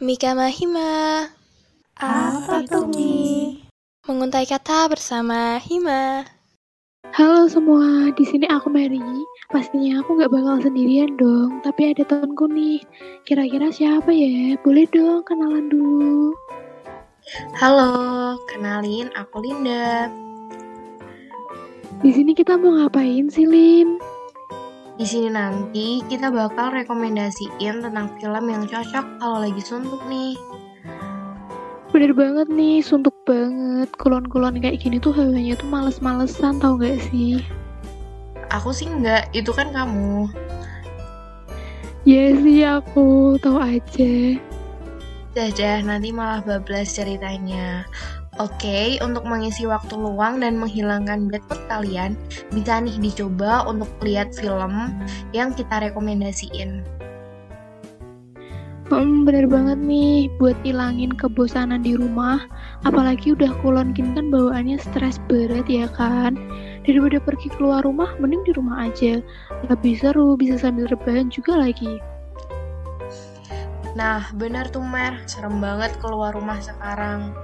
Mika Mahima. Apa tuh, Mi? Menguntai kata bersama Hima. Halo semua, di sini aku Mary. Pastinya aku nggak bakal sendirian dong, tapi ada temanku nih. Kira-kira siapa ya? Boleh dong kenalan dulu. Halo, kenalin aku Linda. Di sini kita mau ngapain sih, Lin? Di sini nanti kita bakal rekomendasiin tentang film yang cocok kalau lagi suntuk nih. Bener banget nih, suntuk banget. Kulon-kulon kayak gini tuh hawanya tuh males-malesan, tau gak sih? Aku sih enggak, itu kan kamu. Ya sih, aku tahu aja. Dah, nanti malah bablas ceritanya. Oke, untuk mengisi waktu luang dan menghilangkan bad mood kalian, bisa nih dicoba untuk lihat film yang kita rekomendasiin. Hmm, bener banget nih, buat ilangin kebosanan di rumah. Apalagi udah kulon kan bawaannya stres berat ya kan. Daripada pergi keluar rumah, mending di rumah aja. Lebih seru, bisa sambil rebahan juga lagi. Nah, bener tuh Mer, serem banget keluar rumah sekarang.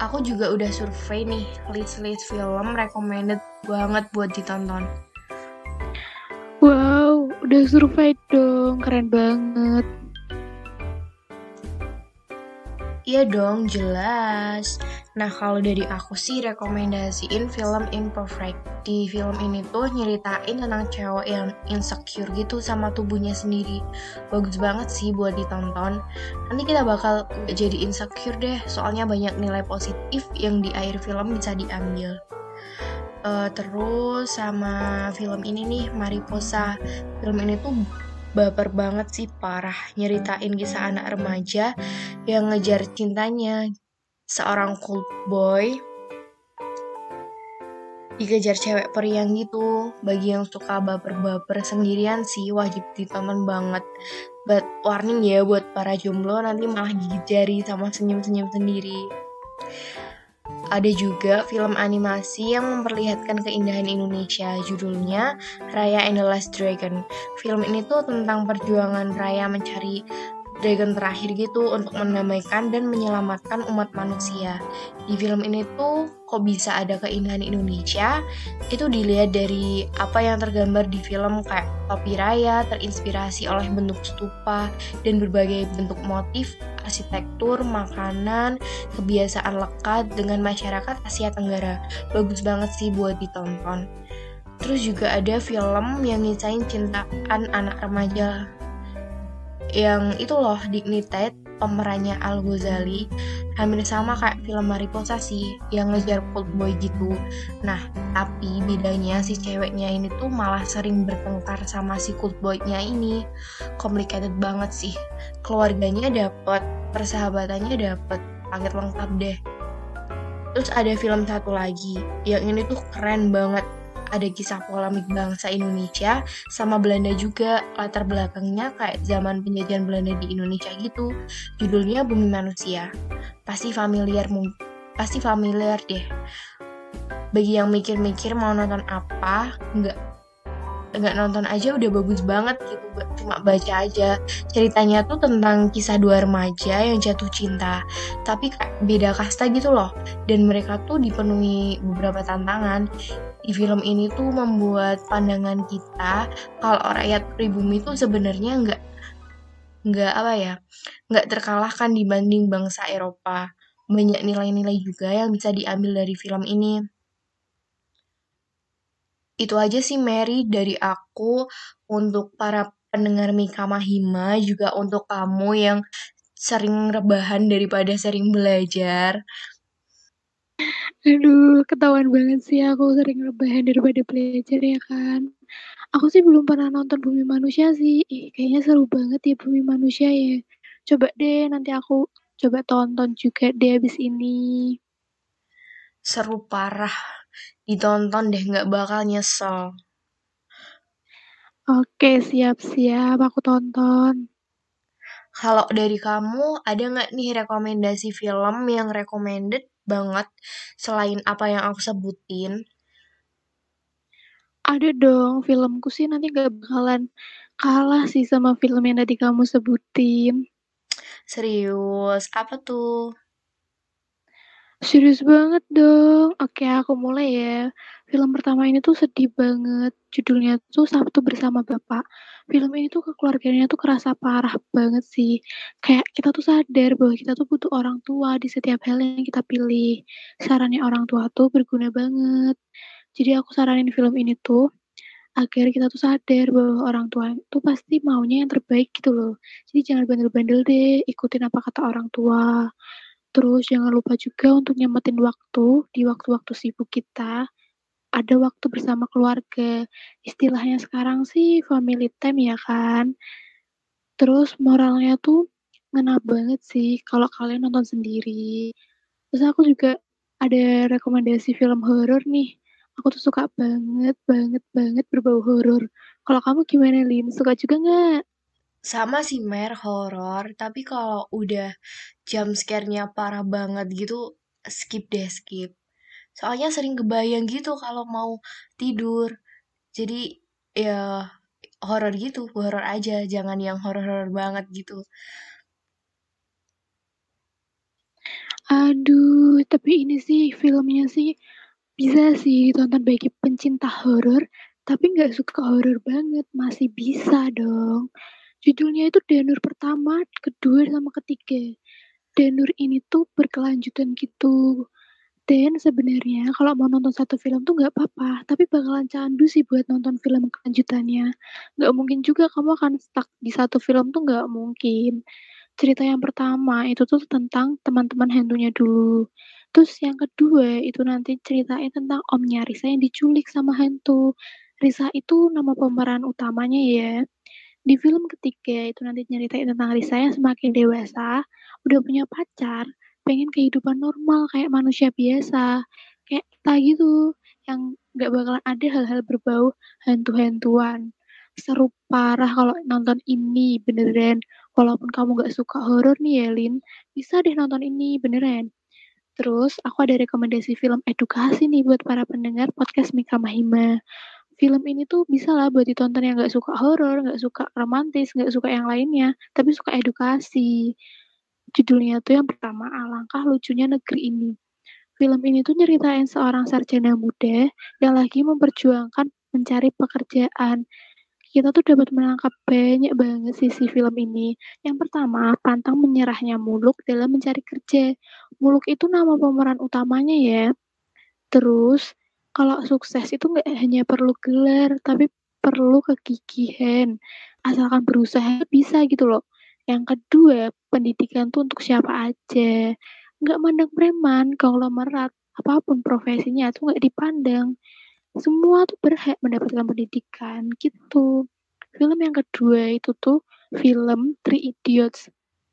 Aku juga udah survei nih, list-list film recommended banget buat ditonton. Wow, udah survei dong, keren banget. Iya dong, jelas. Nah, kalau dari aku sih rekomendasiin film Imperfect. Di film ini tuh nyeritain tentang cewek yang insecure gitu sama tubuhnya sendiri. Bagus banget sih buat ditonton. Nanti kita bakal jadi insecure deh, soalnya banyak nilai positif yang di akhir film bisa diambil. Uh, terus sama film ini nih, Mariposa. Film ini tuh baper banget sih parah nyeritain kisah anak remaja yang ngejar cintanya seorang cool boy dikejar cewek periang gitu. Bagi yang suka baper-baper sendirian sih wajib ditonton banget. But warning ya buat para jomblo nanti malah gigit jari sama senyum-senyum sendiri. Ada juga film animasi yang memperlihatkan keindahan Indonesia, judulnya Raya and the Last Dragon. Film ini tuh tentang perjuangan Raya mencari dragon terakhir gitu untuk mendamaikan dan menyelamatkan umat manusia. Di film ini tuh kok bisa ada keindahan Indonesia? Itu dilihat dari apa yang tergambar di film kayak topi raya terinspirasi oleh bentuk stupa dan berbagai bentuk motif arsitektur, makanan, kebiasaan lekat dengan masyarakat Asia Tenggara. Bagus banget sih buat ditonton. Terus juga ada film yang ngisain cintaan anak remaja yang itu loh Dignited pemerannya Al Ghazali. Hampir sama kayak film Mariposa sih yang ngejar cold boy gitu. Nah tapi bedanya si ceweknya ini tuh malah sering bertengkar sama si cold boynya ini. Complicated banget sih. Keluarganya dapet persahabatannya dapet paket lengkap deh. Terus ada film satu lagi yang ini tuh keren banget ada kisah polemik bangsa Indonesia sama Belanda juga. Latar belakangnya kayak zaman penjajahan Belanda di Indonesia gitu. Judulnya Bumi Manusia. Pasti familiar pasti familiar deh. Bagi yang mikir-mikir mau nonton apa nggak nggak nonton aja udah bagus banget gitu. Cuma baca aja. Ceritanya tuh tentang kisah dua remaja yang jatuh cinta. Tapi beda kasta gitu loh. Dan mereka tuh dipenuhi beberapa tantangan di film ini tuh membuat pandangan kita kalau rakyat pribumi tuh sebenarnya nggak nggak apa ya nggak terkalahkan dibanding bangsa Eropa. Banyak nilai-nilai juga yang bisa diambil dari film ini. Itu aja sih Mary dari aku. Untuk para pendengar Mika Mahima juga untuk kamu yang sering rebahan daripada sering belajar Aduh, ketahuan banget sih aku sering rebahan daripada belajar ya kan. Aku sih belum pernah nonton Bumi Manusia sih. Ih, kayaknya seru banget ya Bumi Manusia ya. Coba deh nanti aku coba tonton juga deh abis ini. Seru parah. Ditonton deh, nggak bakal nyesel. Oke, siap-siap aku tonton. Kalau dari kamu, ada nggak nih rekomendasi film yang recommended banget selain apa yang aku sebutin? Ada dong, filmku sih nanti gak bakalan kalah sih sama film yang tadi kamu sebutin. Serius, apa tuh? Serius banget dong. Oke, aku mulai ya. Film pertama ini tuh sedih banget. Judulnya tuh Sabtu Bersama Bapak. Film ini tuh kekeluargaannya tuh kerasa parah banget sih. Kayak kita tuh sadar bahwa kita tuh butuh orang tua di setiap hal yang kita pilih. Sarannya orang tua tuh berguna banget. Jadi aku saranin film ini tuh agar kita tuh sadar bahwa orang tua itu pasti maunya yang terbaik gitu loh. Jadi jangan bandel-bandel deh, ikutin apa kata orang tua. Terus jangan lupa juga untuk nyempetin waktu di waktu-waktu sibuk kita, ada waktu bersama keluarga. Istilahnya sekarang sih family time ya kan. Terus moralnya tuh ngena banget sih kalau kalian nonton sendiri. Terus aku juga ada rekomendasi film horor nih. Aku tuh suka banget, banget, banget berbau horor. Kalau kamu gimana, Lin? Suka juga nggak? Sama sih Mer, horor. Tapi kalau udah jump scare-nya parah banget gitu, skip deh, skip. Soalnya sering kebayang gitu kalau mau tidur. Jadi ya horor gitu, horor aja, jangan yang horor-horor banget gitu. Aduh, tapi ini sih filmnya sih bisa sih ditonton bagi pencinta horor, tapi nggak suka horor banget, masih bisa dong. Judulnya itu Danur pertama, kedua, sama ketiga. Danur ini tuh berkelanjutan gitu. Dan sebenarnya kalau mau nonton satu film tuh nggak apa-apa, tapi bakalan candu sih buat nonton film kelanjutannya. Nggak mungkin juga kamu akan stuck di satu film tuh nggak mungkin. Cerita yang pertama itu tuh tentang teman-teman hantunya dulu. Terus yang kedua itu nanti ceritain tentang omnya Risa yang diculik sama hantu. Risa itu nama pemeran utamanya ya. Di film ketiga itu nanti nyeritain tentang Risa yang semakin dewasa, udah punya pacar, pengen kehidupan normal kayak manusia biasa, kayak kita gitu, yang nggak bakalan ada hal-hal berbau hantu-hantuan. Seru parah kalau nonton ini beneran. Walaupun kamu nggak suka horor nih ya, Lin, bisa deh nonton ini beneran. Terus aku ada rekomendasi film edukasi nih buat para pendengar podcast Mika Mahima film ini tuh bisa lah buat ditonton yang nggak suka horor, nggak suka romantis, nggak suka yang lainnya, tapi suka edukasi. Judulnya tuh yang pertama, Alangkah Lucunya Negeri Ini. Film ini tuh nyeritain seorang sarjana muda yang lagi memperjuangkan mencari pekerjaan. Kita tuh dapat menangkap banyak banget sisi film ini. Yang pertama, pantang menyerahnya Muluk dalam mencari kerja. Muluk itu nama pemeran utamanya ya. Terus, kalau sukses itu nggak hanya perlu gelar, tapi perlu kegigihan. Asalkan berusaha bisa gitu loh. Yang kedua, pendidikan tuh untuk siapa aja. Nggak mandang preman, konglomerat, apa pun profesinya tuh nggak dipandang. Semua tuh berhak mendapatkan pendidikan gitu. Film yang kedua itu tuh film Three Idiots.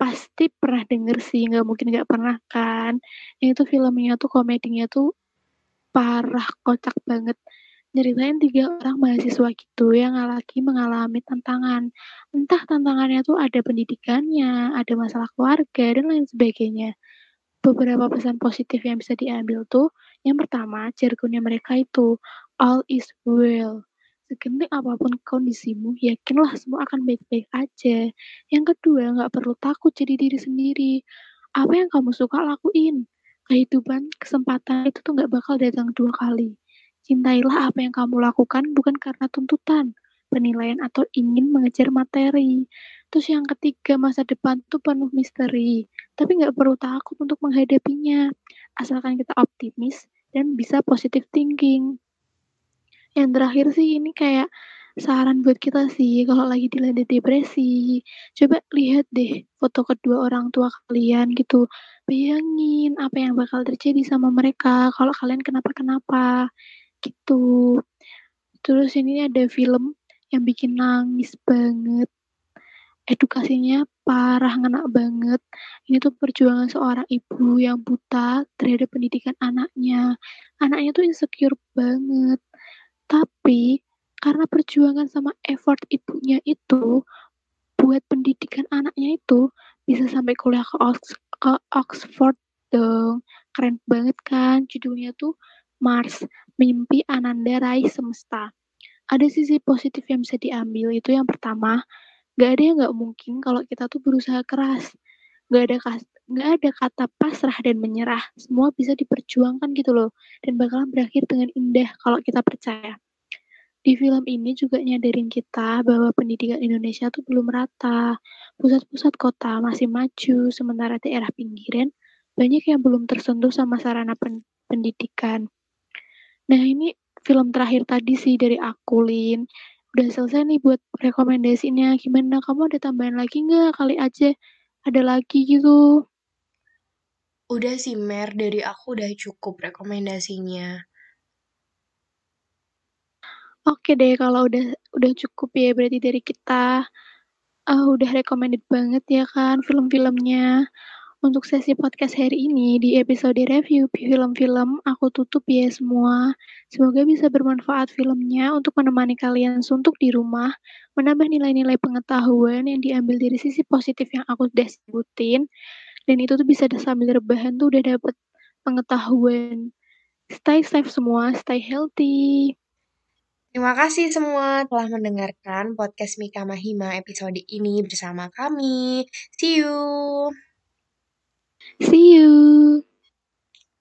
Pasti pernah denger sih, nggak mungkin nggak pernah kan. Yang itu filmnya tuh komedinya tuh parah, kocak banget. Nyeritain tiga orang mahasiswa gitu yang lagi mengalami tantangan. Entah tantangannya tuh ada pendidikannya, ada masalah keluarga, dan lain sebagainya. Beberapa pesan positif yang bisa diambil tuh, yang pertama, jargonnya mereka itu, all is well. Segenting apa pun kondisimu, yakinlah semua akan baik-baik aja. Yang kedua, nggak perlu takut jadi diri sendiri. Apa yang kamu suka lakuin kehidupan, kesempatan itu tuh nggak bakal datang dua kali. Cintailah apa yang kamu lakukan bukan karena tuntutan, penilaian atau ingin mengejar materi. Terus yang ketiga, masa depan tuh penuh misteri, tapi nggak perlu takut untuk menghadapinya, asalkan kita optimis dan bisa positive thinking. Yang terakhir sih ini kayak saran buat kita sih kalau lagi dilanda depresi, coba lihat deh foto kedua orang tua kalian gitu. Bayangin apa yang bakal terjadi sama mereka kalau kalian kenapa-kenapa gitu. Terus ini ada film yang bikin nangis banget. Edukasinya parah ngena banget. Ini tuh perjuangan seorang ibu yang buta terhadap pendidikan anaknya. Anaknya tuh insecure banget. Tapi karena perjuangan sama effort ibunya itu, buat pendidikan anaknya itu, bisa sampai kuliah ke, Ox ke Oxford dong. Keren banget kan, judulnya tuh Mars, Mimpi Ananda Raih Semesta. Ada sisi positif yang bisa diambil, itu yang pertama, gak ada yang gak mungkin kalau kita tuh berusaha keras. nggak ada nggak ada kata pasrah dan menyerah. Semua bisa diperjuangkan gitu loh, dan bakalan berakhir dengan indah kalau kita percaya. Di film ini juga nyadarin kita bahwa pendidikan Indonesia tuh belum rata. Pusat-pusat kota masih maju, sementara daerah pinggiran banyak yang belum tersentuh sama sarana pen pendidikan. Nah ini film terakhir tadi sih dari aku, Lin. Udah selesai nih buat rekomendasinya. Gimana? Kamu ada tambahan lagi nggak? Kali aja ada lagi gitu. Udah sih, Mer. Dari aku udah cukup rekomendasinya. Oke deh, kalau udah udah cukup ya berarti dari kita. Uh, udah recommended banget ya kan film-filmnya. Untuk sesi podcast hari ini di episode review film-film aku tutup ya semua. Semoga bisa bermanfaat filmnya untuk menemani kalian suntuk di rumah, menambah nilai-nilai pengetahuan yang diambil dari sisi positif yang aku udah sebutin, dan itu tuh bisa sambil rebahan tuh udah dapet pengetahuan. Stay safe semua, stay healthy. Terima kasih semua telah mendengarkan podcast Mika Mahima episode ini bersama kami. See you. See you.